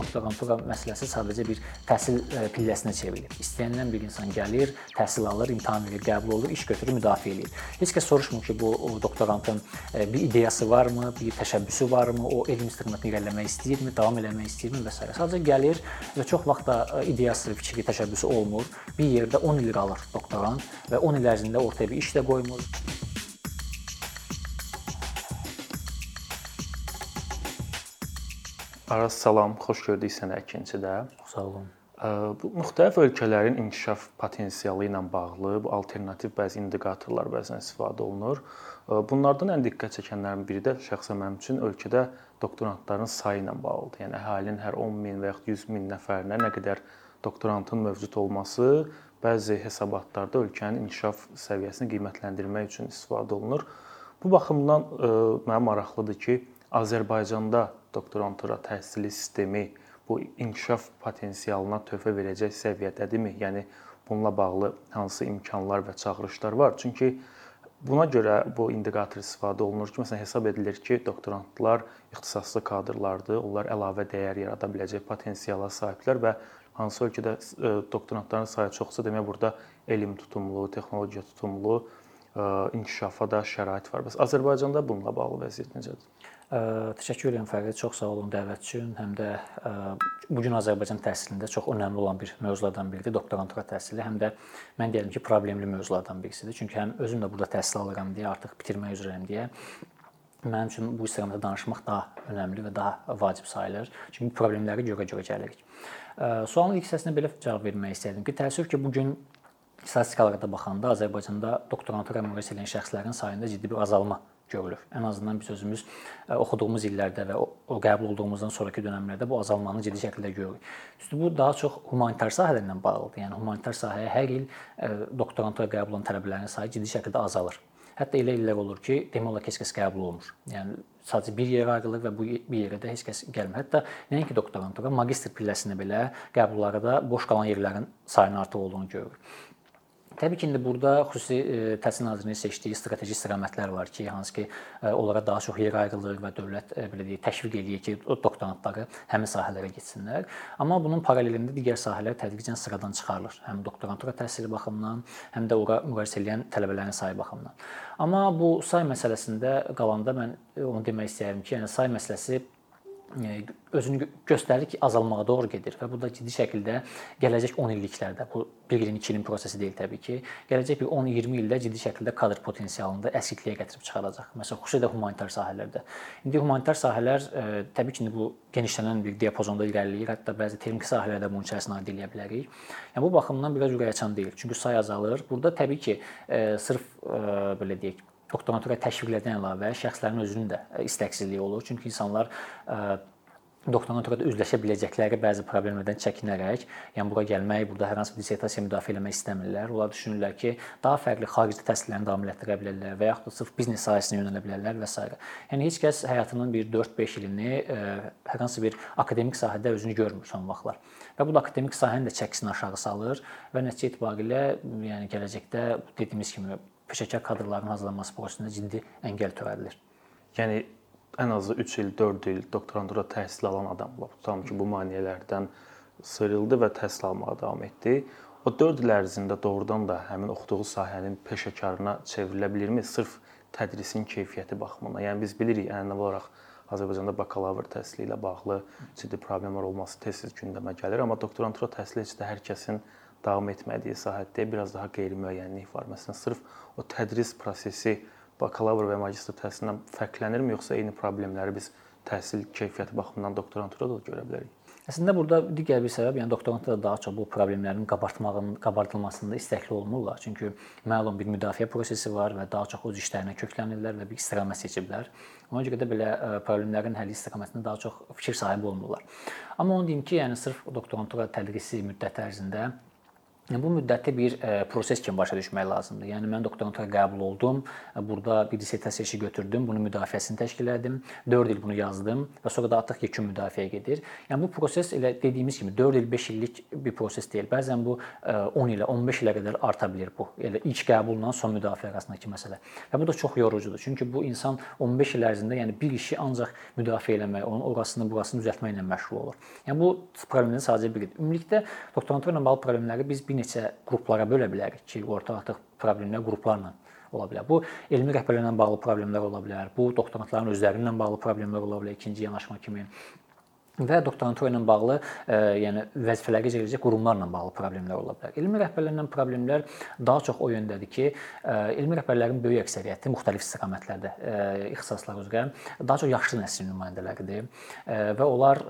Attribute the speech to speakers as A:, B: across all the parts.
A: doktorantura məsələsi sadəcə bir təhsil pilləsinə çevrilib. İstəyəndən bir insan gəlir, təhsil alır, imtahan verir, qəbul olur, iş götürür, müdafiə edir. Heç kəs soruşmur ki, bu doktorantın bir ideyası varmı, bir təşəbbüsü varmı, o elm istiqamətində irəliləmək istəyirmi, davam eləmək istəyirmi və s. Sadəcə gəlir və çox vaxt da ideyası, fikri, təşəbbüsü olmur. Bir yerdə 10 il qalır doktorant və 10 il ərzində ortaya bir iş də qoymur.
B: Araz salam, xoş gördük səni əkinçidə.
A: Sağ olun.
B: Bu müxtəlif ölkələrin inkişaf potensialı ilə bağlı bu alternativ bəzi indikatorlar bəzən istifadə olunur. Bunlardan ən diqqət çəkənlərin biri də şəxsən mənim üçün ölkədə doktorantların sayı ilə bağlıdır. Yəni əhalinin hər 10 min və yaxud 100 min nəfərinə nə qədər doktorantın mövcud olması bəzi hesabatlarda ölkənin inkişaf səviyyəsini qiymətləndirmək üçün istifadə olunur. Bu baxımdan mənə maraqlıdır ki, Azərbaycanda doktorantura təhsili sistemi bu inkişaf potensialına töhfə verəcək səviyyədədirmi? Yəni bununla bağlı hansı imkanlar və çağırışlar var? Çünki buna görə bu indikator istifadə olunur ki, məsələn hesab edilir ki, doktorantlar ixtisaslı kadrlardır, onlar əlavə dəyər yarada biləcək potensiala sahiblər və hansı ölkədə e, doktorantların sayı çoxsa, demək burada elm tutumlu, texnologiya tutumlu e, inkişafa da şərait var. Bəs Azərbaycanda bununla bağlı vəziyyət necədir?
A: Təşəkkür edirəm Fərid, çox sağ olun dəvət üçün. Həm də bu gün Azərbaycan təhsilində çox önəmli olan bir mövzulardan biridir doktorantura təhsili, həm də mən deyirəm ki, problemli mövzulardan birisidir. Çünki həm özüm də burada təhsil alıram deyə, artıq bitirmək üzrəyəm deyə mənim üçün bu istiqamətdə danışmaq daha önəmli və daha vacib sayılır. Çünki problemləri görə-görə gəlirik. Sualın ilk hissəsinə belə cavab vermək istəyirdim ki, təəssüf ki, bu gün statistikalara da baxanda Azərbaycanda doktorantura müraciət edən şəxslərin sayında ciddi bir azalma görülür. Ən azından biz özümüz e, oxuduğumuz illərdə və o qəbul olduğumuzdan sonrakı dövrlərdə bu azalmanı ciddi şəkildə görürük. Üstü bu daha çox humanitar sahələrlə bağlıdır. Yəni humanitar sahəyə hər il e, doktorantura qəbul olunan tələbələrin sayı ciddi şəkildə azalır. Hətta elə illər olur ki, demək olar ki, heç kəs qəbul olmur. Yəni sadəcə bir yerə ayrılır və bu bir yerə də heç kəs gəlmir. Hətta nəinki doktorantura, magistr pilləsinə belə qəbullarda da boş qalan yerlərin sayının artıq olduğunu görürük. Təbii ki, indi burada xüsusi e, Təhsil Nazirliyinin seçdiyi strateji istiqamətlər var ki, hansı ki, e, onlara daha çox yer ayrılır və dövlət e, belə deyək, təşviq eləyir ki, doktorantları həmin sahələrə getsinlər. Amma bunun paralelində digər sahələr tədricən sıradan çıxarılır. Həm doktorantura təhsili baxımından, həm də ora müraciət edən tələbələrin sayı baxımından. Amma bu say məsələsində qalanda mən onu demək istəyirəm ki, yəni say məsələsi özünü göstərir ki, azalmağa doğru gedir və bu da ciddi şəkildə gələcək 10 illiklərdə bu 1 ilin, 2 ilin prosesi deyil təbii ki, gələcək bir 10-20 ildə ciddi şəkildə kadr potensialında əskikliyə gətirib çıxaracaq. Məsələn, xüsusilə humanitar sahələrdə. İndi humanitar sahələr ə, təbii ki, bu genişlənən bir diapazonda irəliləyir. Hətta bəzi texniki sahələrdə bunun içərisinə aid eləyə bilərik. Yəni bu baxımdan biraz ürəkaçan deyil. Çünki say azalır. Burada təbii ki, ə, sırf belə deyək, doktorantura təşviqlərdən əlavə şəxslərin özünün də istəksizliyi olur. Çünki insanlar doktoranturada üzləşə biləcəkləri bəzi problemlərdən çəkinərək, yəni bura gəlmək, burada hər hansı bir dissertasiya müdafiə etmək istəmirlər. Onlar düşünürlər ki, daha fərqli xarici təhsillərini davam etdirə bilərlər və yaxud da sırf biznes sahəsinə yönələ bilərlər və s. Yəni heç kəs həyatının bir 4-5 ilini hər hansı bir akademik sahədə özünü görmür son vaxtlar. Və bu da akademik sahənin də çəkisini aşağı salır və nəticə etibarilə yəni gələcəkdə dediyimiz kimi peşəkar kadrların hazırlanması prosesində ciddi əngəl törədilir.
B: Yəni ən azı 3 il, 4 il doktorantura təhsil alan adamlar tutam ki, bu maneələrdən sıyrıldı və təhsil almağa davam etdi. O 4 il ərzində doğrudan da həmin oxuduğu sahənin peşəkarına çevrilə bilirmi? Sırf tədrisin keyfiyyəti baxımından. Yəni biz bilirik ənənəvi olaraq Azərbaycanda bakalavr təhsili ilə bağlı ciddi problemlər olması tez-tez gündəmə gəlir, amma doktorantura təhsili heç də hər kəsin davam etmədiyi sahədə biraz daha qeyri-müəyyənlik var. Məsələn, sırf o tədris prosesi bakalavr və magistr təhsilindən fərqlənirmi, yoxsa eyni problemləri biz təhsil keyfiyyəti baxımından doktoranturada da görə bilərik?
A: Əslində burada digər bir səbəb, yəni doktoranturada daha çox bu problemlərin qabartmağın, qabardılmasında istəkli olmurlar. Çünki məlum bir müdafiə prosesi var və daha çox öz işlərinə köklənirlər və bir istiqamət seçiblər. Ona görə də belə e, problemlərin həlli istiqamətində daha çox fikir sahibi olmurlar. Amma onu deyim ki, yəni sırf doktorantura tədrisi müddəti ərzində bu müddətli bir e, proses kimi başa düşmək lazımdır. Yəni mən doktorantura qəbul oldum, burada bir dissertasiya işi götürdüm, bunun müdafiəsini təşkil etdim, 4 il bunu yazdım və sonra da artıq yekun müdafiəyə gedir. Yəni bu proses elə dediyimiz kimi 4 il, 5 illik bir proses deyil. Bəzən bu 10 e, ilə, 15 ilə qədər arta bilər bu. Elə ilk qəbulla son müdafiə arasındakı məsələ. Və bu da çox yorucudur. Çünki bu insan 15 il ərzində yəni bir işi ancaq müdafiə etmək, onun orasını, burasını düzəltməklə məşğul olur. Yəni bu problemlərin sadəcə biridir. Ümumilikdə doktorantura ilə bağlı problemləri biz bir neçə qruplara bölə bilərik ki, orta artıq problemlər qruplarla ola bilər. Bu elmi rəhbərliklə bağlı problemlər ola bilər. Bu doktorantların özləri ilə bağlı problemlər ola bilər, ikinci yanaşma kimi və doktorantura ilə bağlı, e, yəni vəzifələri icra edəcək qurumlarla bağlı problemlər ola bilər. Elmi rəhbərlərlə problemlər daha çox o yöndədir ki, e, elmi rəhbərlərin böyük əksəriyyəti müxtəlif istiqamətlərdə e, ixtisaslar üzrə daha çox yaşlı nəslin nümayəndələridir və onlar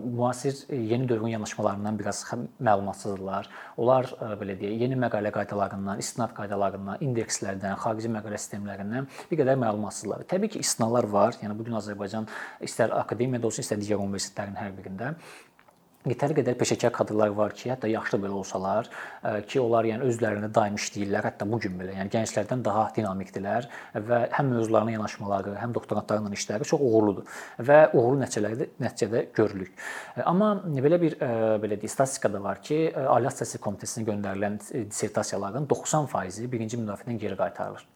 A: müasir yeni dövrün yanaşmalarından biraz məlumatsızdırlar. Onlar belə deyək, yeni məqalə qaydalarından, istinad qaydalarından, indekslərdən, xarici məqalə sistemlərindən bir qədər məlumatsızdırlar. Təbii ki, istisnalar var. Yəni bu gün Azərbaycan istər akademiyada olsun, istər digər universitetlərdə universitetlərin hər birində yetəri qədər peşəkar kadrlar var ki, hətta yaşlı belə olsalar ki, onlar yəni özlərində daim işləyirlər, hətta bu gün belə. Yəni gənclərdən daha dinamikdirlər və həm mövzularına yanaşmaları, həm doktorantlarla işləri çox uğurludur və uğurlu nəticələri nəticədə görülür. Amma belə bir belə deyək, statistika da var ki, Ali Statistika Komitəsinə göndərilən dissertasiyaların 90%-i birinci müdafiədən geri qaytarılır.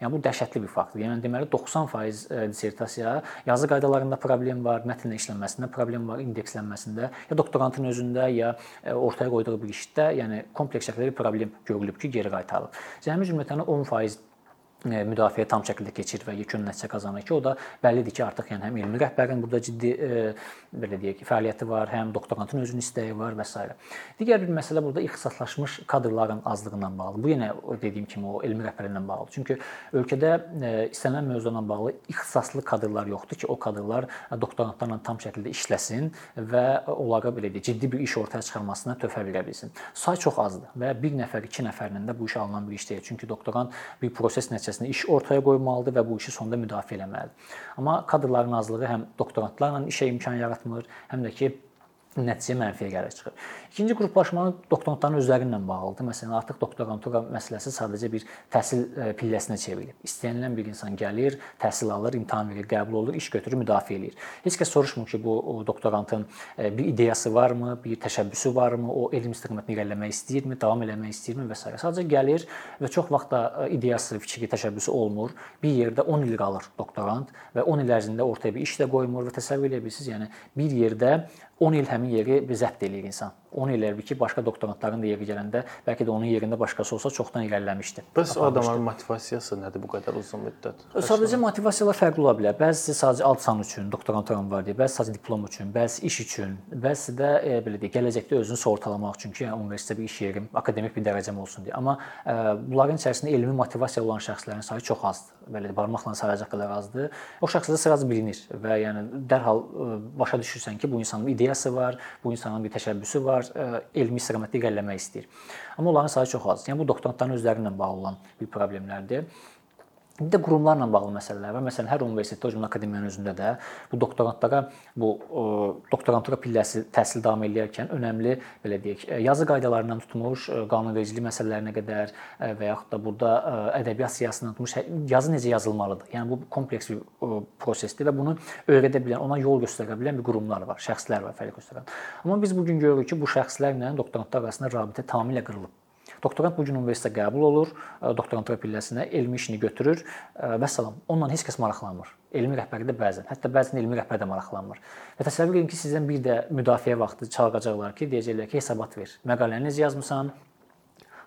A: Yəni bu dəhşətli bir faktdır. Yəni deməli 90% e, dissertasiya yazı qaydalarında problem var, mətnlə işlənməsində problem var, indekslənməsində, ya doktorantın özündə, ya e, ortaya qoyduğu bir işdə, yəni kompleks şəkildə bir problem görülüb ki, geri qaytarılıb. Cəmi cümlətən 10% E, müdafiə tam şəkildə keçir və yekun nəticə qazanır ki, o da bəllidir ki, artıq yəni həm elmi rəhbərin burada ciddi e, belə deyək ki, fəaliyyəti var, həm doktorantın özünün istəyi var və s. Digər bir məsələ burada ixtisaslaşmış kadrların azlığından bağlıdır. Bu yenə dediyim kimi o elmi rəhbərliklə bağlıdır. Çünki ölkədə e, istənilən mövzularla bağlı ixtisaslı kadrlar yoxdur ki, o kadrlar doktorantlarla tam şəkildə işləsin və onlara belə deyək, ciddi bir iş ortaya çıxarmasına töhfə verə bilsin. Say çox azdır və bir nəfər, iki nəfərlə də bu iş alınan bir iş deyil. Çünki doktorant bir proses nəticəsində nəticəsində iş ortaya qoymalıdır və bu işi sonda müdafiə etməlidir. Amma kadrların azlığı həm doktorantlarla işə imkan yaratmır, həm də ki nəticə mənfiyə gəlib çıxır. İkinci qruplaşmanın doktorantların özləri ilə bağlıdır. Məsələn, artıq doktorantura məsələsi sadəcə bir təhsil e, pilləsinə çevrilib. İstənilən bir insan gəlir, təhsil alır, imtahan verir, qəbul olur, iş götürür, müdafiə eləyir. Heç kəs soruşmur ki, bu doktorantın e, bir ideyası varmı, bir təşəbbüsü varmı, o elm istiqamətini irəliləmək istəyirmi, davam eləmək istəyirmi və s. Sadəcə gəlir və çox vaxt da e, ideyası, fikri, təşəbbüsü olmur. Bir yerdə 10 il qalır doktorant və 10 il ərzində ortaya bir iş də qoymur və təsəvvür edə bilirsiniz, yəni bir yerdə 10 il həmin yeri bir zəbt eləyir insan. 10 il əvvəl ki, başqa doktorantların da yeri gələndə bəlkə də onun yerində başqası olsa çoxdan irəliləmişdi.
B: Bəs o adamların motivasiyası nədir bu qədər uzun müddət?
A: Sadəcə motivasiyalar fərqli ola bilər. Bəzisi sadəcə alt san üçün, doktoranturam var deyə, bəzisi sadəcə diplom üçün, bəzisi iş üçün, bəzisi də e, belə deyək, gələcəkdə özünü sığortalamaq üçün ki, yəni universitetdə bir iş yerim, akademik bir dərəcəm olsun deyə. Amma e, bunların içərisində elmi motivasiya olan şəxslərin sayı çox azdır. Belə barmaqla sayacaq qədər azdır. O şəxslər sırası bilinir və yəni dərhal e, başa düşürsən ki, bu insanın ideyası var, bu insanın bir təşəbbüsü var, e, elmi istiqamətdə irəliləmək istəyir. Amma onların sayı çox az. Yəni bu doktorantların özləri ilə bağlı olan bir problemlərdir. Bir də qurumlarla bağlı məsələlər var. Məsələn, hər universitetdə, o cümlə akademiyanın özündə də bu doktorantlara bu ə, doktorantura pilləsi təhsil davam edərkən önəmli belə deyək, yazı qaydalarından tutmuş qanunvericilik məsələlərinə qədər və yaxud da burada ədəbiyyat siyasətindən tutmuş hə, yazı necə yazılmalıdır. Yəni bu kompleks bir prosesdir və bunu öyrədə bilən, ona yol göstərə bilən bir qurumlar var, şəxslər var fəaliyyət göstərən. Amma biz bu gün görürük ki, bu şəxslərlə doktorantlar arasında rabitə tamamilə qırılıb. Doktorant bu gün universitetə qəbul olur, e, doktorantura pilləsinə elmi işini götürür e, və salam. Onunla heç kəs maraqlanmır. Elmi rəhbərlik də bəzən, hətta bəzən elmi rəhbər də maraqlanmır. Və təsəvvür edin ki, sizdən bir də müdafiə vaxtı çağıracaqlar ki, deyəcəklər ki, hesabat ver. Məqaləni necə yazmısan?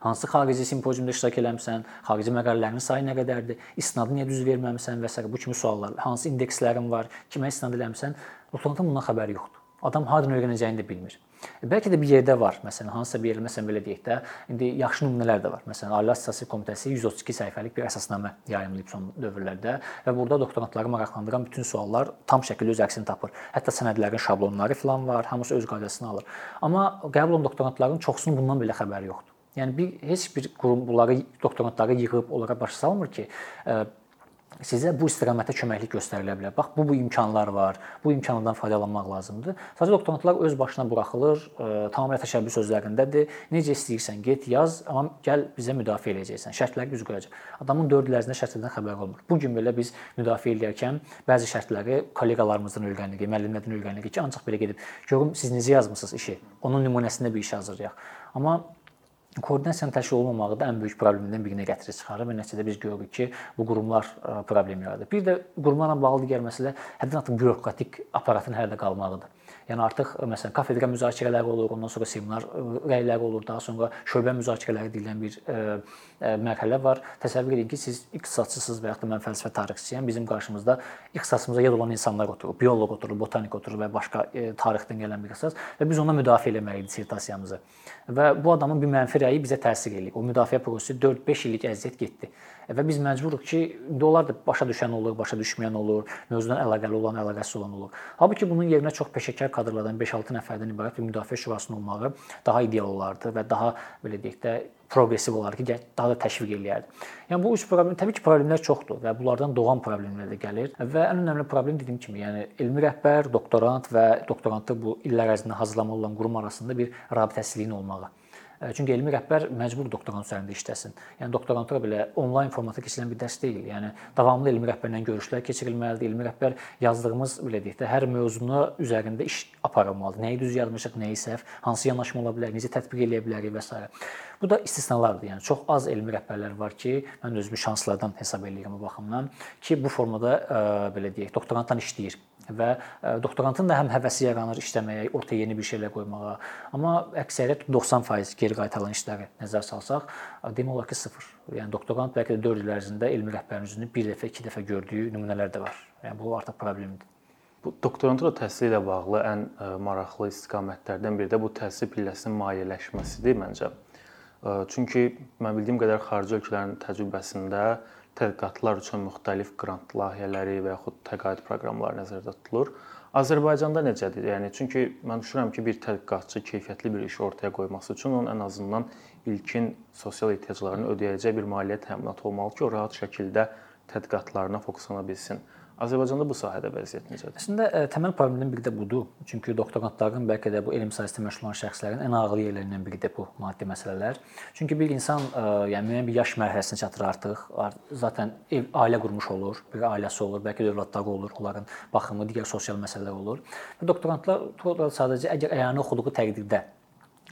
A: Hansı xarici simpoziumda iştirak eləmisən? Xarici məqalələrin sayı nə qədərdir? İsnadı niyə düz verməmisən və s. bu kimi suallar. Hansı indekslərin var? Kimə isnad eləmisən? Doktorantın bundan xəbəri yoxdur. Adam hardan öyrənəcəyini də bilmir. Bəlkə də bir yerdə var. Məsələn, hansısa bir yer, məsələn belə deyək də, indi yaxşı nümunələr də var. Məsələn, Ali Statistika Komitəsi 132 səhifəlik bir əsasnamə yayımlayıb son dövrlərdə və burada doktorantları maraqlandıran bütün suallar tam şəkildə öz əksini tapır. Hətta sənədlərin şablonları filan var, hamısı öz qaydasını alır. Amma qəbul olunan doktorantların çoxsunun bundan belə xəbəri yoxdur. Yəni bir heç bir qurum bunları doktorantları yığıb onlara başa salmır ki, sizə bu istiqamətdə köməklik göstərilə bilər. Bax bu bu imkanlar var. Bu imkanlardan faydalanmaq lazımdır. Sadəcə doktorantlar öz başına buraxılır, ə, e, tamamilə təşəbbüs sözlərindədir. Necə istəyirsən get, yaz, amma gəl bizə müdafiə edəcəksən. Şərtləri düz qoyacaq. Adamın 4 il ərzində şərtlərdən xəbəri olmur. Bu gün belə biz müdafiə edərkən bəzi şərtləri kolleqalarımızdan öyrənirik, müəllimlərdən öyrənirik ki, ancaq belə gedib görüm siz necə yazmısınız işi. Onun nümunəsində bir iş hazırlayaq. Amma koordinasiyanın təşkil olmamağı da ən böyük problemlərdən birinə gətirib çıxarır və nəticədə biz görürük ki, bu qurumlar problem yaradır. Bir də qurumlarla bağlı digər məsələ həddən artıq bürokratik aparatın hələ də qalmağıdır. Yəni artıq məsələn kafedra müzakirələri olur, ondan sonra seminar rəyləri olur, daha sonra şöbə müzakirələri deyilən bir ə, ə, mərhələ var. Təsəvvür edin ki, siz iqtisadçısınız və ya da mən fəlsəfə tarixçisiyəm. Bizim qarşımızda ixtisasımıza yad olan insanlar oturur, bioloq oturur, botanik oturur və başqa ə, tarixdən gələn bir ixtisas və biz ona müdafiə etməliyik dissertasiyamızı. Və bu adamın bir mənfi rəyi bizə təsir eləyir. O müdafiə prosesi 4-5 illik əziyyət getdi və biz məcburuq ki, indi onlar da başa düşən olur, başa düşməyən olur, mövzudan əlaqəli olan, əlaqəsiz olan olur. Halbuki bunun yerinə çox peşəkar kadrlardan 5-6 nəfərdən ibarət bir müdafiə şurasının olmağı daha ideal olardı və daha belə deyək də progressiv olardı ki, daha da təşviq eləyərdi. Yəni bu üç problem təbii ki, problemlər çoxdur və bunlardan doğan problemlər də gəlir və ən önəmli problem dediyim kimi, yəni elmi rəhbər, doktorant və doktorantı bu illər ərzində hazırlamalı olan qurum arasında bir rabitəsizliyin olmağı. Çünki elmi rəhbər məcbur doktorant üzərində işləsin. Yəni doktorantura belə onlayn formata keçirilən bir dərs deyil. Yəni davamlı elmi rəhbərlə görüşlər keçirilməlidir. Elmi rəhbər yazdığımız belə deyək də hər mövzunu üzərində iş aparılmalıdır. Nəyi düz yazmışıq, nəyi səhv, hansı yanaşma ola bilər, necə tətbiq eləyə bilərik və s. Bu da istisnalardır. Yəni çox az elmi rəhbərlər var ki, mən özümü şanslardan hesab edirəm bu baxımdan ki, bu formada belə deyək, doktorantdan işləyir və e, doktorantın da həm həvəsi yaranır işləməyə, ortaya yeni bir şeylər qoymağa. Amma əksəriyyət 90% geri qaytarılan işləri nəzər salsaq, e, demək olar ki, sıfır. Yəni doktorant bəlkə də 4 il ərzində elmi rəhbərin üzünü bir dəfə, iki dəfə gördüyü nümunələr də var. Yəni bu artıq problemdir.
B: Bu doktorantura təhsili ilə bağlı ən e, maraqlı istiqamətlərdən biri də bu təhsil pilləsinin maliyyələşməsidir məncə. Çünki mən bildiyim qədər xarici ölkələrin təcrübəsində tədqiqatlar üçün müxtəlif qrant layihələri və yaxud təqaüd proqramları nəzərdə tutulur. Azərbaycanda necədir? Yəni çünki mən düşünürəm ki, bir tədqiqatçı keyfiyyətli bir iş ortaya qoyması üçün onun ən azından ilkin sosial ehtiyaclarını ödəyəcək bir maliyyə təminatı olmalı ki, o rahat şəkildə tədqiqatlarına fokuslana bilsin. Azərbaycanda bu sahədə vəziyyət necədir?
A: Əslində e, təməl problemlərdən biri də budur. Çünki doktorantların bəlkə də bu elm sahəsində məşğul olan şəxslərin ən ağır yerlərindən biri də bu maddi məsələlər. Çünki bir insan e, yəni müəyyən bir yaş mərhələsinə çatır artıq, zaten ev, ailə qurmuş olur, bir ailəsi olur, bəlkə də övladları olur, onların baxımı, digər sosial məsələlər olur. Və doktorantlar sadəcə əgər əyanı oxuduğu təqdirdə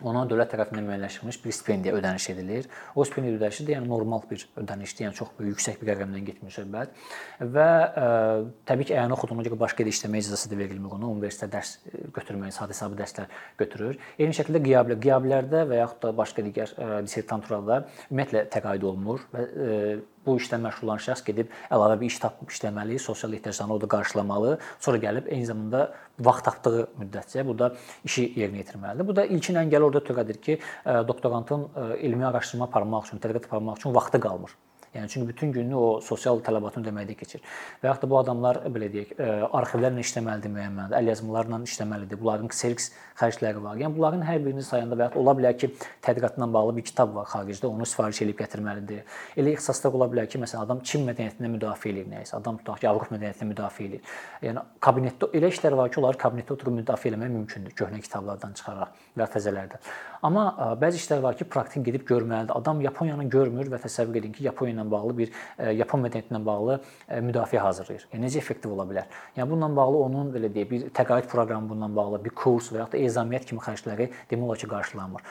A: ona dövlət tərəfindən müəyyənləşdirilmiş bir stipendiya ödəniş edilir. O stipendiya ödənişi də yəni normal bir ödənişdir, yəni çox böyük, yüksək bir rəqəmdən getmir söhbət. Və ə, e, təbii ki, əyanı oxuduğuna görə başqa yerdə işləmə icazəsi də verilmir ona. Universitetdə dərs e, götürməyə, sadə hesabı dərslər götürür. Eyni şəkildə qiyabilə, qiyabilərdə və yaxud da başqa digər e, dissertanturada ümumiyyətlə təqaüd olunmur və ə, bu işlə məşğul olan şəxs gedib əlavə bir iş tapıb işləməli, sosial ehtiyaclarını orada qarşılamalı, sonra gəlib eyni zamanda vaxt tapdığı müddətcə burada işi yerinə yetirməlidir. Bu da ilkin əngəl orada törədir ki, doktorantın elmi araşdırma aparmaq üçün, tədqiqat aparmaq üçün vaxtı qalmır. Yəni çünki bütün gününü o sosial tələbatını ödəməkdə keçir. Və yaxud da bu adamlar belə deyək, arxivlərlə işləməlidir müəyyən mənada, əlyazmalarla işləməlidir. Bunların Xerox xərcləri var. Yəni bunların hər birini sayanda və yaxud ola bilər ki, tədqiqatla bağlı bir kitab var xaricdə, onu sifariş edib gətirməlidir. Elə ixtisaslar ola bilər ki, məsələn, adam Çin mədəniyyətini müdafiə edir nəyisə, adam tutaq ki, Avropa mədəniyyətini müdafiə edir. Yəni kabinetdə elə işlər var ki, onları kabinetdə oturub müdafiə etmək mümkündür, köhnə kitablardan çıxaraq və təzələrdən. Amma bəzi işlər var ki, praktik gedib görməlidir. Adam Yaponiyanı görmür və təsəvvür edin ki, Yaponiya ilə bağlı bir Yapon mədəniyyəti ilə bağlı müdafiə hazırlayır. Yəni necə effektiv ola bilər? Yəni bununla bağlı onun belə deyək, bir təqaüd proqramı bununla bağlı bir kurs və ya da ezamiyyət kimi xərcləri demək olar ki, qarşılanmır.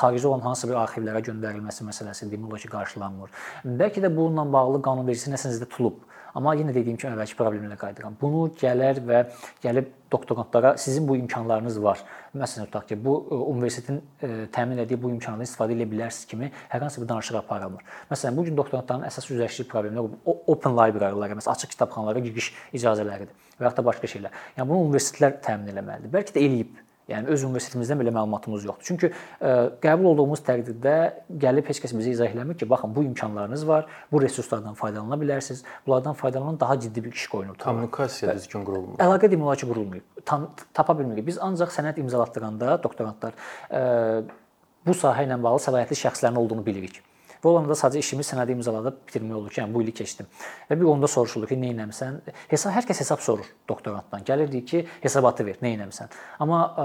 A: Xarici olan hansı bir arxivlərə göndərilməsi məsələsi demək olar ki, qarşılanmır. Bəlkə də bununla bağlı qanunvericisi nəsə sizdə tutulub. Amma yenə dediyim kimi əvvəlki problemlə qayıdıram. Bunu gələr və gəlib doktorantlara sizin bu imkanlarınız var. Məsələn tutaq ki, bu e, universitetin e, təmin etdiyi bu imkanlardan istifadə edə bilərsiniz kimi hər hansı bir danışıq aparılmır. Məsələn, bu gün doktorantların əsas üzləşdiyi problemlər open library-lara, məsələn, açıq kitabxanalara giriş icazələridir və ya da başqa şeylər. Yəni bunu universitetlər təmin etməlidir. Bəlkə də eləyib Yəni öz universitetimizdən belə məlumatımız yoxdur. Çünki ə, e, qəbul olduğumuz təqdirdə gəlib heç kəs bizə izah eləmir ki, baxın bu imkanlarınız var, bu resurslardan faydalana bilərsiniz. Bunlardan faydalanan daha ciddi bir iş qoyulur.
B: Kommunikasiya düzgün qurulmur.
A: Əlaqə demək olar ki, qurulmayıb. Tam, tapa bilmirik. Biz ancaq sənəd imzalatdıranda doktorantlar ə, e, bu sahə ilə bağlı səlahiyyətli şəxslərin olduğunu bilirik Və olanda sadəcə işimi sənədi imzaladıb bitirmək olur ki, yəni bu ili keçdim. Və bir onda soruşulur ki, nə etmisən? Hesab hər kəs hesab sorur doktorantdan. Gəlir deyir ki, hesabatı ver, nə etmisən? Amma ə,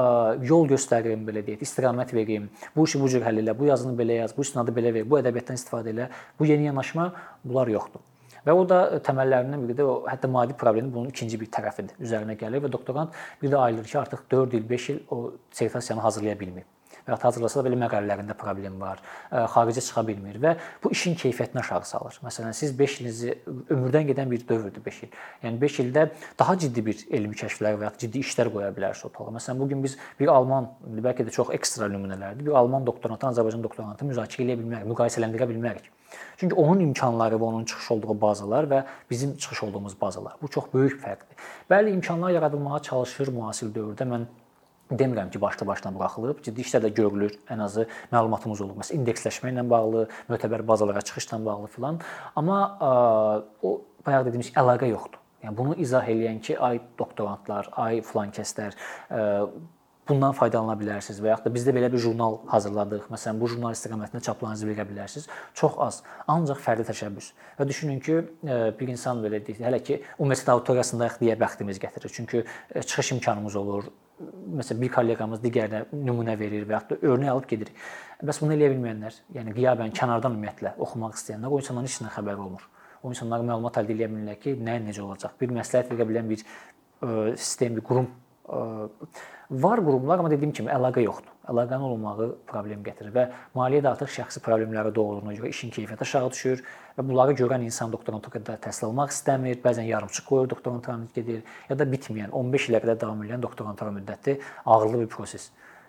A: yol göstərim belə deyək, istiqamət verim. Bu işi bu cür həll elə, bu yazını belə yaz, bu isnadı belə ver, bu ədəbiyyatdan istifadə elə. Bu yeni yanaşma bunlar yoxdur. Və o da təməllərindən biri də o hətta maddi problemin bunun ikinci bir tərəfidir. Üzərinə gəlir və doktorant bir də ayılır ki, artıq 4 il, 5 il o sertifikasiyanı hazırlaya bilməyib və hazırlasa da belə məqalələrində problem var, xaricə çıxa bilmir və bu işin keyfiyyətini aşağı salır. Məsələn, siz 5 ilinizi ömürdən gedən bir dövrdür 5 il. Yəni 5 ildə daha ciddi bir elmi kəşflər və ya ciddi işlər qoya bilərsiniz ortalığa. Məsələn, bu gün biz bir alman, bəlkə də çox ekstra nümunələrdir. Bir alman doktorantı Azərbaycan doktorantı müzakirə edə bilmərik, müqayisələndirə bilmərik. Çünki onun imkanları və onun çıxış olduğu bazalar və bizim çıxış olduğumuz bazalar bu çox böyük fərqdir. Bəli, imkanlar yaradılmağa çalışır müasir dövrdə. Mən demirəm ki, başda-başdan buraxılıb. Ciddi işlər də görülür. Ən azı məlumatımız olur. Məsələn, indeksləşmə ilə bağlı, mötəbər bazalara çıxışla bağlı filan. Amma ə, o bayaq dediyimiz əlaqə yoxdur. Yəni bunu izah eləyən ki, ay doktorantlar, ay filan kəslər ə, bundan faydalana bilərsiniz və yaxud da bizdə belə bir jurnal hazırladıq. Məsələn, bu jurnal istiqamətində çaplarınızı verə bilərsiniz. Çox az, ancaq fərdi təşəbbüs. Və düşünün ki, e, bir insan belə deyək, hələ ki universitet auditoriyasındayıq deyə bəxtimiz gətirir. Çünki e, çıxış imkanımız olur. Məsələn, bir kolleqamız digərinə nümunə verir və yaxud da örnək alıb gedir. Bəs bunu eləyə bilməyənlər, yəni qiyabən kənardan ümumiyyətlə oxumaq istəyənlər o insanların heç nə xəbəri olmur. O insanlar məlumat əldə edə bilmirlər ki, nə necə olacaq. Bir məsləhət verə bilən bir e, sistem, bir qurum Var qurumlar, amma dediyim kimi əlaqə yoxdur. Əlaqənin olmağı problem gətirir və maliyyə də artıq şəxsi problemlərə doğruluğuna görə işin keyfiyyəti aşağı düşür və bunları görən insan doktoranturada təhsil almaq istəmir, bəzən yarımçıq qoyur doktorantura gedir, ya da bitməyən 15 ilə qədər davam edən doktorantura müddəti ağırlı bir proses.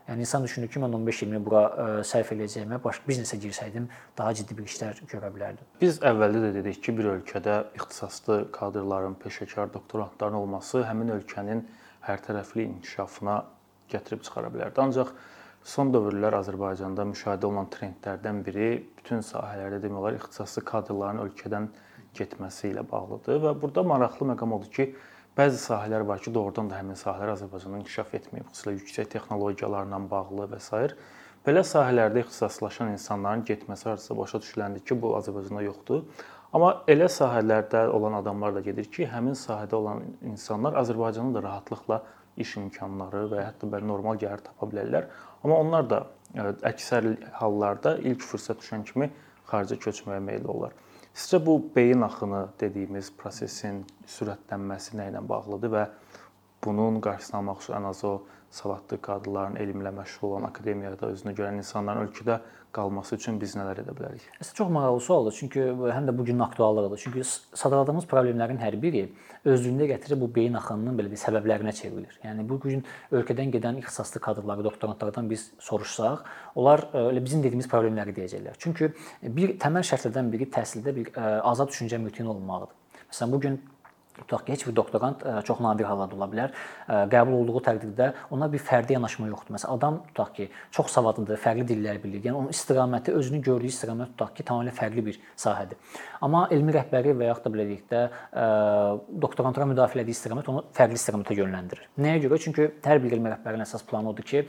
A: Yəni insan düşünür ki, mən 15 ilmi bura ə, sərf edəcəyimə başqa biznesə girsəydim daha ciddi bir işlər görə bilərdim.
B: Biz əvvəldə də dedik ki, bir ölkədə ixtisaslı kadrların, peşəkar doktorantların olması həmin ölkənin hər tərəfli inkişafına gətirib çıxara bilərdi. Ancaq son dövrlər Azərbaycanda müşahidə olunan trendlərdən biri bütün sahələrdə demək olar ixtisaslı kadrların ölkədən getməsi ilə bağlıdır və burada maraqlı məqam odur ki, bəzi sahələr var ki, doğrudan da həmin sahələr Azərbaycanda inkişaf etməyib, xüsusilə yüksək texnologiyalarla bağlı və s. Belə sahələrdə ixtisaslaşan insanların getməsi hardasa başa düşüləndi ki, bu Azərbaycanda yoxdur. Amma elə sahələrdə olan adamlar da gedir ki, həmin sahədə olan insanlar Azərbaycanda da rahatlıqla iş imkanları və hətta belə normal gəlir tapa bilərlər. Amma onlar da e, əksər hallarda ilk fürsət düşən kimi xaricə köçməyə meyilli olurlar. Sizcə bu beyin axını dediyimiz prosesin sürətlənməsi nə ilə bağlıdır və bunun qarşısını almaq üçün ən azı o savadlı kadrların, elmlə məşğul olan, akademiyada özünü görən insanların ölkədə qalması üçün biz nələr edə bilərik?
A: Əslində çox maraqlı sualdır, çünki həm də bu günün aktuallığıdır. Çünki sadaladığımız problemlərin hər biri özlüyündə gətirib bu beyin axınının belə bir səbəblərinə çevrilir. Yəni bu gün ölkədən gedən ixtisaslı kadrları, doktorantlardan biz soruşsaq, onlar e, elə bizim dediyimiz problemləri deyəcəklər. Çünki bir təməl şərtlərdən biri təhsildə bir e, azad düşüncə mühitinin olmağıdır. Məsələn, bu gün tutaq ki, heç bir doktorant e, çox nadir hallarda ola bilər. E, qəbul olduğu təqdirdə ona bir fərdi yanaşma yoxdur. Məsələn, adam tutaq ki, çox savadlıdır, fərqli dillər bilir. Yəni onun istiqaməti özünü gördüyü istiqamət tutaq ki, tamamilə fərqli bir sahədir. Amma elmi rəhbəri və yaxud da belə deyək də e, doktorantura müdafiə etdiyi istiqamət onu fərqli istiqamətə yönləndirir. Nəyə görə? Çünki hər bir elmi rəhbərin əsas planı odur ki,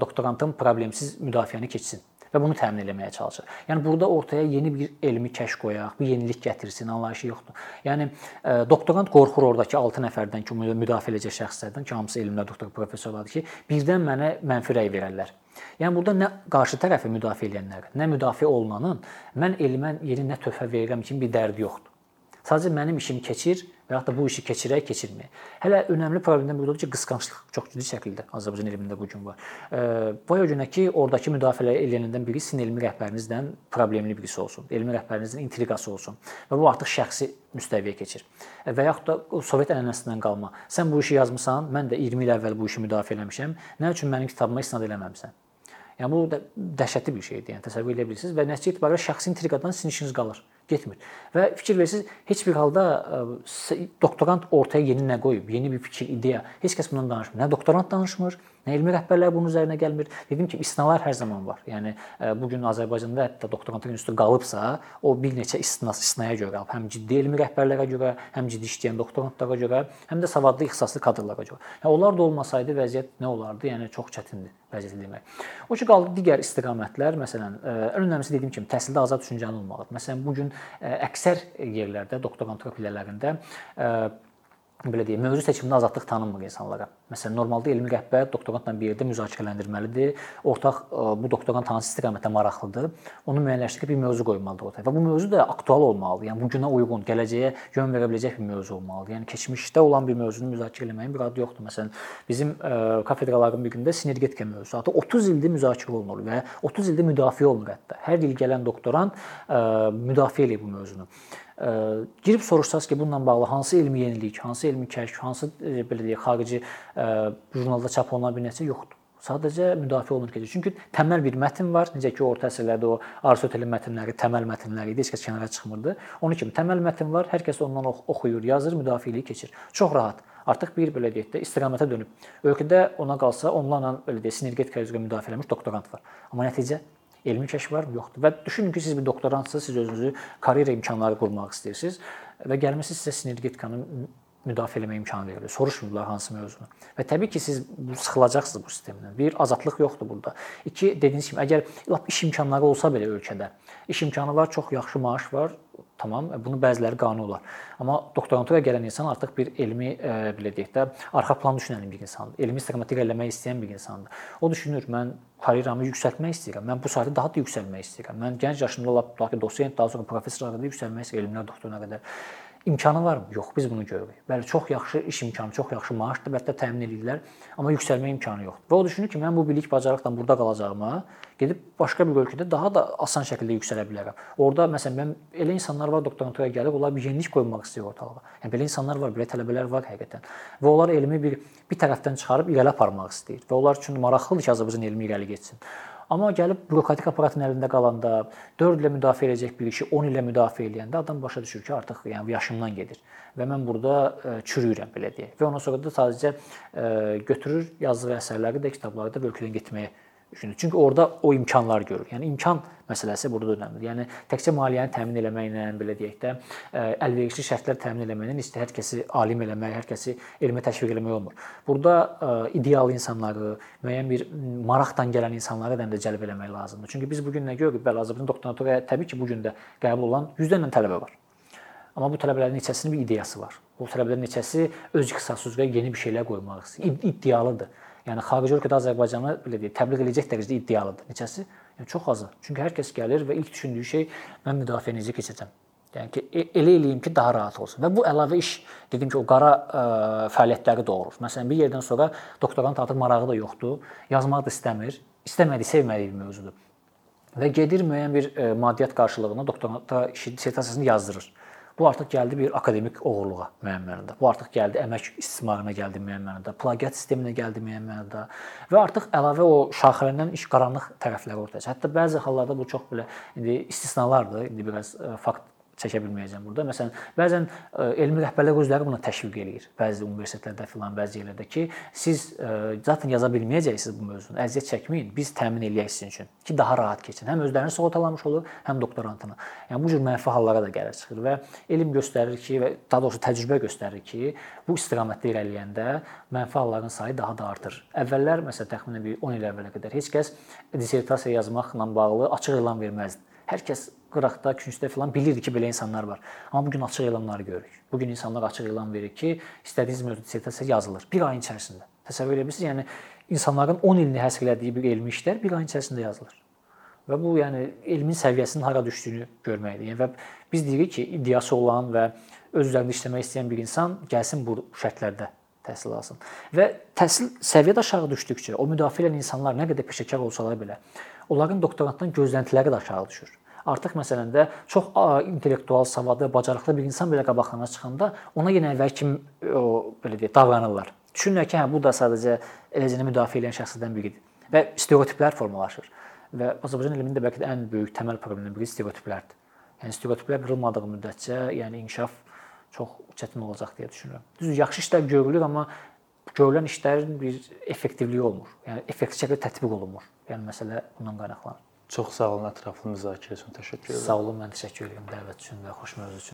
A: doktorantın problemsiz müdafiəni keçsin və bunu təmin etməyə çalışır. Yəni burada ortaya yeni bir elmi kəşf qoyaq, bir yenilik gətirsin, anlayışı yoxdur. Yəni e, doktorant qorxur ordakı 6 nəfərdən ki, müdafiə edəcək şəxslərdən ki, hamısı elmlər doktor professorlardır ki, birdən mənə mənfi rəy verərlər. Yəni burada nə qarşı tərəfi müdafiə edənlər, nə müdafiə olunanın mən elmə yeni nə töhfə verirəm kimi bir dərdi yoxdur. Sadəcə mənim işim keçir və da bu işi keçirək, keçirməyək. Hələ önəmli problemdən biri odur ki, qısqanclıq çox ciddi şəkildə Azərbaycan elmində bu gün var. O günə ki, ordakı müdafiə edilənlərdən biri sizin elmi rəhbərinizdən problemli birisi olsun, elmi rəhbərinizin intriqası olsun və bu artıq şəxsi müstəviyə keçir. Və yaxud da Sovet ənənəsindən qalma. Sən bu işi yazmısan, mən də 20 il əvvəl bu işi müdafiə etmişəm. Nə üçün mənim kitabıma istinad eləməmisən? Yəni bu da dəhşətli bir şeydir. Yəni təsəvvür edə bilirsiniz və nəticə itibarilə şəxsi intriqadan sizin işiniz qalır. Getmir. Və fikir versiniz, heç bir halda doktorant ortaya yeni nə qoyub, yeni bir fikir, ideya, heç kəs bundan danışmır. Nə doktorant danışmır, elmi rəhbərlər bunun üzərinə gəlmir. Dedim ki, istisnalar hər zaman var. Yəni bu gün Azərbaycanda hətta doktorantlıq institutu qalıbsa, o bir neçə istisna istisnaya görə, həm ciddi elmi rəhbərlərə görə, həm ciddi işləyən doktorantlara görə, həm də savadlı ixtisaslı kadrlara görə. Yəni onlar da olmasaydı vəziyyət nə olardı? Yəni çox çətindir vəziyyəti demək. O ki qaldı digər istiqamətlər, məsələn, ən önəmlisi dediyim kimi təhsildə azad düşüncəli olmalıdır. Məsələn, bu gün əksər yerlərdə doktorantura pillələrində belə deyim, mövzu seçimində azadlıq tanınmır insanlara. Məsələn, normalda elmi rəhbər doktorantla bir yerdə müzakirələndirməlidir. Ortaq e, bu doktorant hansı istiqamətə maraqlıdır, onu müəyyənləşdirib bir mövzu qoymalıdır ortaya. Və bu mövzu da aktual olmalıdır. Yəni bu günə uyğun, gələcəyə yön verə biləcək bir mövzu olmalıdır. Yəni keçmişdə olan bir mövzunu müzakirə etməyin bir adı yoxdur. Məsələn, bizim e, kafedraların birində sinergetika mövzusu 30 ildir müzakirə olunur və 30 ildir müdafiə olunur hətta. Hər il gələn doktorant e, müdafiə edir bu mövzunu girib soruşsaz ki, bununla bağlı hansı elmi yenilik, hansı elmi kəşf, hansı belə deyək, xarici jurnalda çap olunan bir nəticə yoxdur. Sadəcə müdafiə olunur ki, çünki təməl bir mətn var, necə ki, orta əsrlərdə o Aristotelin mətnləri təməl mətnləri idi, heç kəs kənara çıxmırdı. Onun kimi təməl mətn var, hər kəs ondan oxuyur, yazır, müdafiəliyi keçir. Çox rahat. Artıq bir belə deyək də istiqamətə dönüb. Ölkədə ona qalsa onlarla belə deyək sinergetika üzrə müdafiə etmiş doktorant var. Amma nəticə elmi kəşf var, yoxdur. Və düşünün ki, siz bir doktorantsınız, siz özünüzü karyera imkanları qurmaq istəyirsiniz və gəlmisiniz sizə sinergetikanı müdafiə etmə imkanı verilir. Soruşmurlar hansı mövzunu. Və təbii ki, siz bu sıxılacaqsınız bu sistemdən. Bir azadlıq yoxdur burada. İki dediyiniz kimi, əgər lap iş imkanları olsa belə ölkədə, iş imkanı var, çox yaxşı maaş var, Tamam, bunu bəziləri qane olar. Amma doktorantura gələn insan artıq bir elmi e, belə deyək də, arxa plan düşünən bir insandır. Elmi istiqamətə irəliləmək istəyən bir insandır. O düşünür, mən karyeramı yüksəltmək istəyirəm. Mən bu sahədə daha da yüksəlmək istəyirəm. Mən gənc yaşımda lap daha ki dosent, daha sonra professor qədər yüksəlmək istəyirəm, elmlər doktoruna qədər. İmkanı varmı? Yox, biz bunu görürük. Bəli, çox yaxşı iş imkanı, çox yaxşı maaşdır, əlbəttə təmin edirlər, amma yüksəlmə imkanı yoxdur. Və o düşünür ki, mən bu bilik bacarıqla burada qalacağıma, gedib başqa bir ölkədə daha da asan şəkildə yüksələ bilərəm. Orda məsələn mən elə insanlar var doktorantura gəlib, onlar bir yenilik qoymaq istəyir ortalığa. Yəni belə insanlar var, belə tələbələr var həqiqətən. Və onlar elmi bir bir tərəfdən çıxarıb irəli aparmaq istəyir və onlar üçün maraqlıdır ki, Azərbaycan elmi irəli getsin. Amma gəlib bürokratik aparatın əlində qalanda 4 illə müdafiə edəcək bir işi 10 illə müdafiə edəndə adam başa düşür ki, artıq yəni yaşımdan gedir və mən burada e, çürüyürəm belə deyək. Və ondan sonra da sadəcə e, götürür yazdığı əsərləri də kitabları da ölkədən getməyə düşünür. Çünki orada o imkanlar görür. Yəni imkan məsələsi burada önəmlidir. Yəni təkcə maliyyəni təmin etməklə, belə deyək də, e, əlverişli şərtlər təmin etməklə istə hər kəsi alim eləmək, hər kəsi elmə təşviq etmək olmur. Burada e, ideal insanları, müəyyən bir maraqdan gələn insanları da cəlb etmək lazımdır. Çünki biz bu gün nə görürük? Bəli, Azərbaycan doktoranturaya təbii ki, bu gün də qəbul olan yüzlərlə tələbə var. Amma bu tələbələrin neçəsinin bir ideyası var. Bu tələbələrin neçəsi öz ixtisası üzrə yeni bir şeylər qoymaq istəyir, iddialıdır. Yəni xarici ölkədə Azərbaycanı belə deyək, təbliğ edəcək dərəcədə iddialıdır. Neçəsi? Yəni çox azı. Çünki hər kəs gəlir və ilk düşündüyü şey mən müdafiə necə keçəcəm. Yəni ki, e, elə eləyim ki, daha rahat olsun. Və bu əlavə iş, dedim ki, o qara ə, e, fəaliyyətləri doğurur. Məsələn, bir yerdən sonra doktorant artıq marağı da yoxdur, yazmaq da istəmir, istəmədiyi, sevmədiyi bir mövzudur. Və gedir müəyyən bir ə, e, maddiyyat qarşılığında doktoranta dissertasiyasını yazdırır. Bu artıq gəldi bir akademik oğurluğa müəyyən mənada. Bu artıq gəldi əmək istismarına gəldi müəyyən mənada, plagiat sisteminə gəldi müəyyən mənada və artıq əlavə o şaxələndən iş qaranlıq tərəfləri ortaya çıxır. Hətta bəzi hallarda bu çox belə indi istisnalardır. İndi biraz e, fakt çəkə bilməyəcəm burada. Məsələn, bəzən e, elmi rəhbərlər özləri buna təşviq eləyir. Bəzi universitetlərdə filan, bəzi yerlərdə ki, siz e, zaten yaza bilməyəcəksiniz bu mövzunu. Əziyyət çəkməyin, biz təmin eləyək sizin üçün ki, daha rahat keçin. Həm özlərini sığortalamış olur, həm doktorantını. Yəni bu cür mənfi hallara da gəlir çıxır və elm göstərir ki, və daha doğrusu təcrübə göstərir ki, bu istiqamətdə irəliləyəndə mənfi halların sayı daha da artır. Əvvəllər məsələn təxminən bir 10 il əvvələ qədər heç kəs dissertasiya yazmaqla bağlı açıq elan verməzdi. Hər kəs qıraqda, küncdə filan bilirdi ki, belə insanlar var. Amma bu gün açıq elanları görürük. Bu gün insanlar açıq elan verir ki, istədiyiniz mövzu dissertasiya yazılır bir ayın içərisində. Təsəvvür edə bilirsiniz? Yəni insanların 10 ilini həsr elədiyi bir elmi işlər bir ayın içərisində yazılır. Və bu yəni elmin səviyyəsinin hara düşdüyünü görməkdir. Yəni və biz deyirik ki, iddiası olan və öz üzərində işləmək istəyən bir insan gəlsin bu şərtlərdə təhsil alsın. Və təhsil səviyyədə aşağı düşdükcə o müdafiə edən insanlar nə qədər peşəkar olsalar belə, onların doktorantdan gözləntiləri də aşağı düşür. Artıq məsələn də çox intellektual, savadlı, bacarıqlı bir insan belə qabaqlarına çıxanda ona yenə əvvəl kimi o belə deyək, davranırlar. Düşünürlər ki, hə bu da sadəcə eləcə müdafiə edən şəxslərdən biridir və stereotiplər formalaşır. Və Azərbaycan elmində bəlkə də ən böyük təməl problemlərdən biri stereotiplərdir. Yəni stereotiplər qırılmadığı müddətcə, yəni inkişaf çox çətin olacaq deyə düşünürəm. Düz yaxşı işlər görülür, amma görülən işlərin bir effektivliyi olmur. Yəni effektiv şəkildə tətbiq olunmur. Yəni məsələ bundan qaynaqlanır.
B: Çox sağ olun ətraflı müzakirə üçün təşəkkür edirəm.
A: Sağ olun, mən təşəkkür edirəm dəvət üçün və xoş mövzu üçün.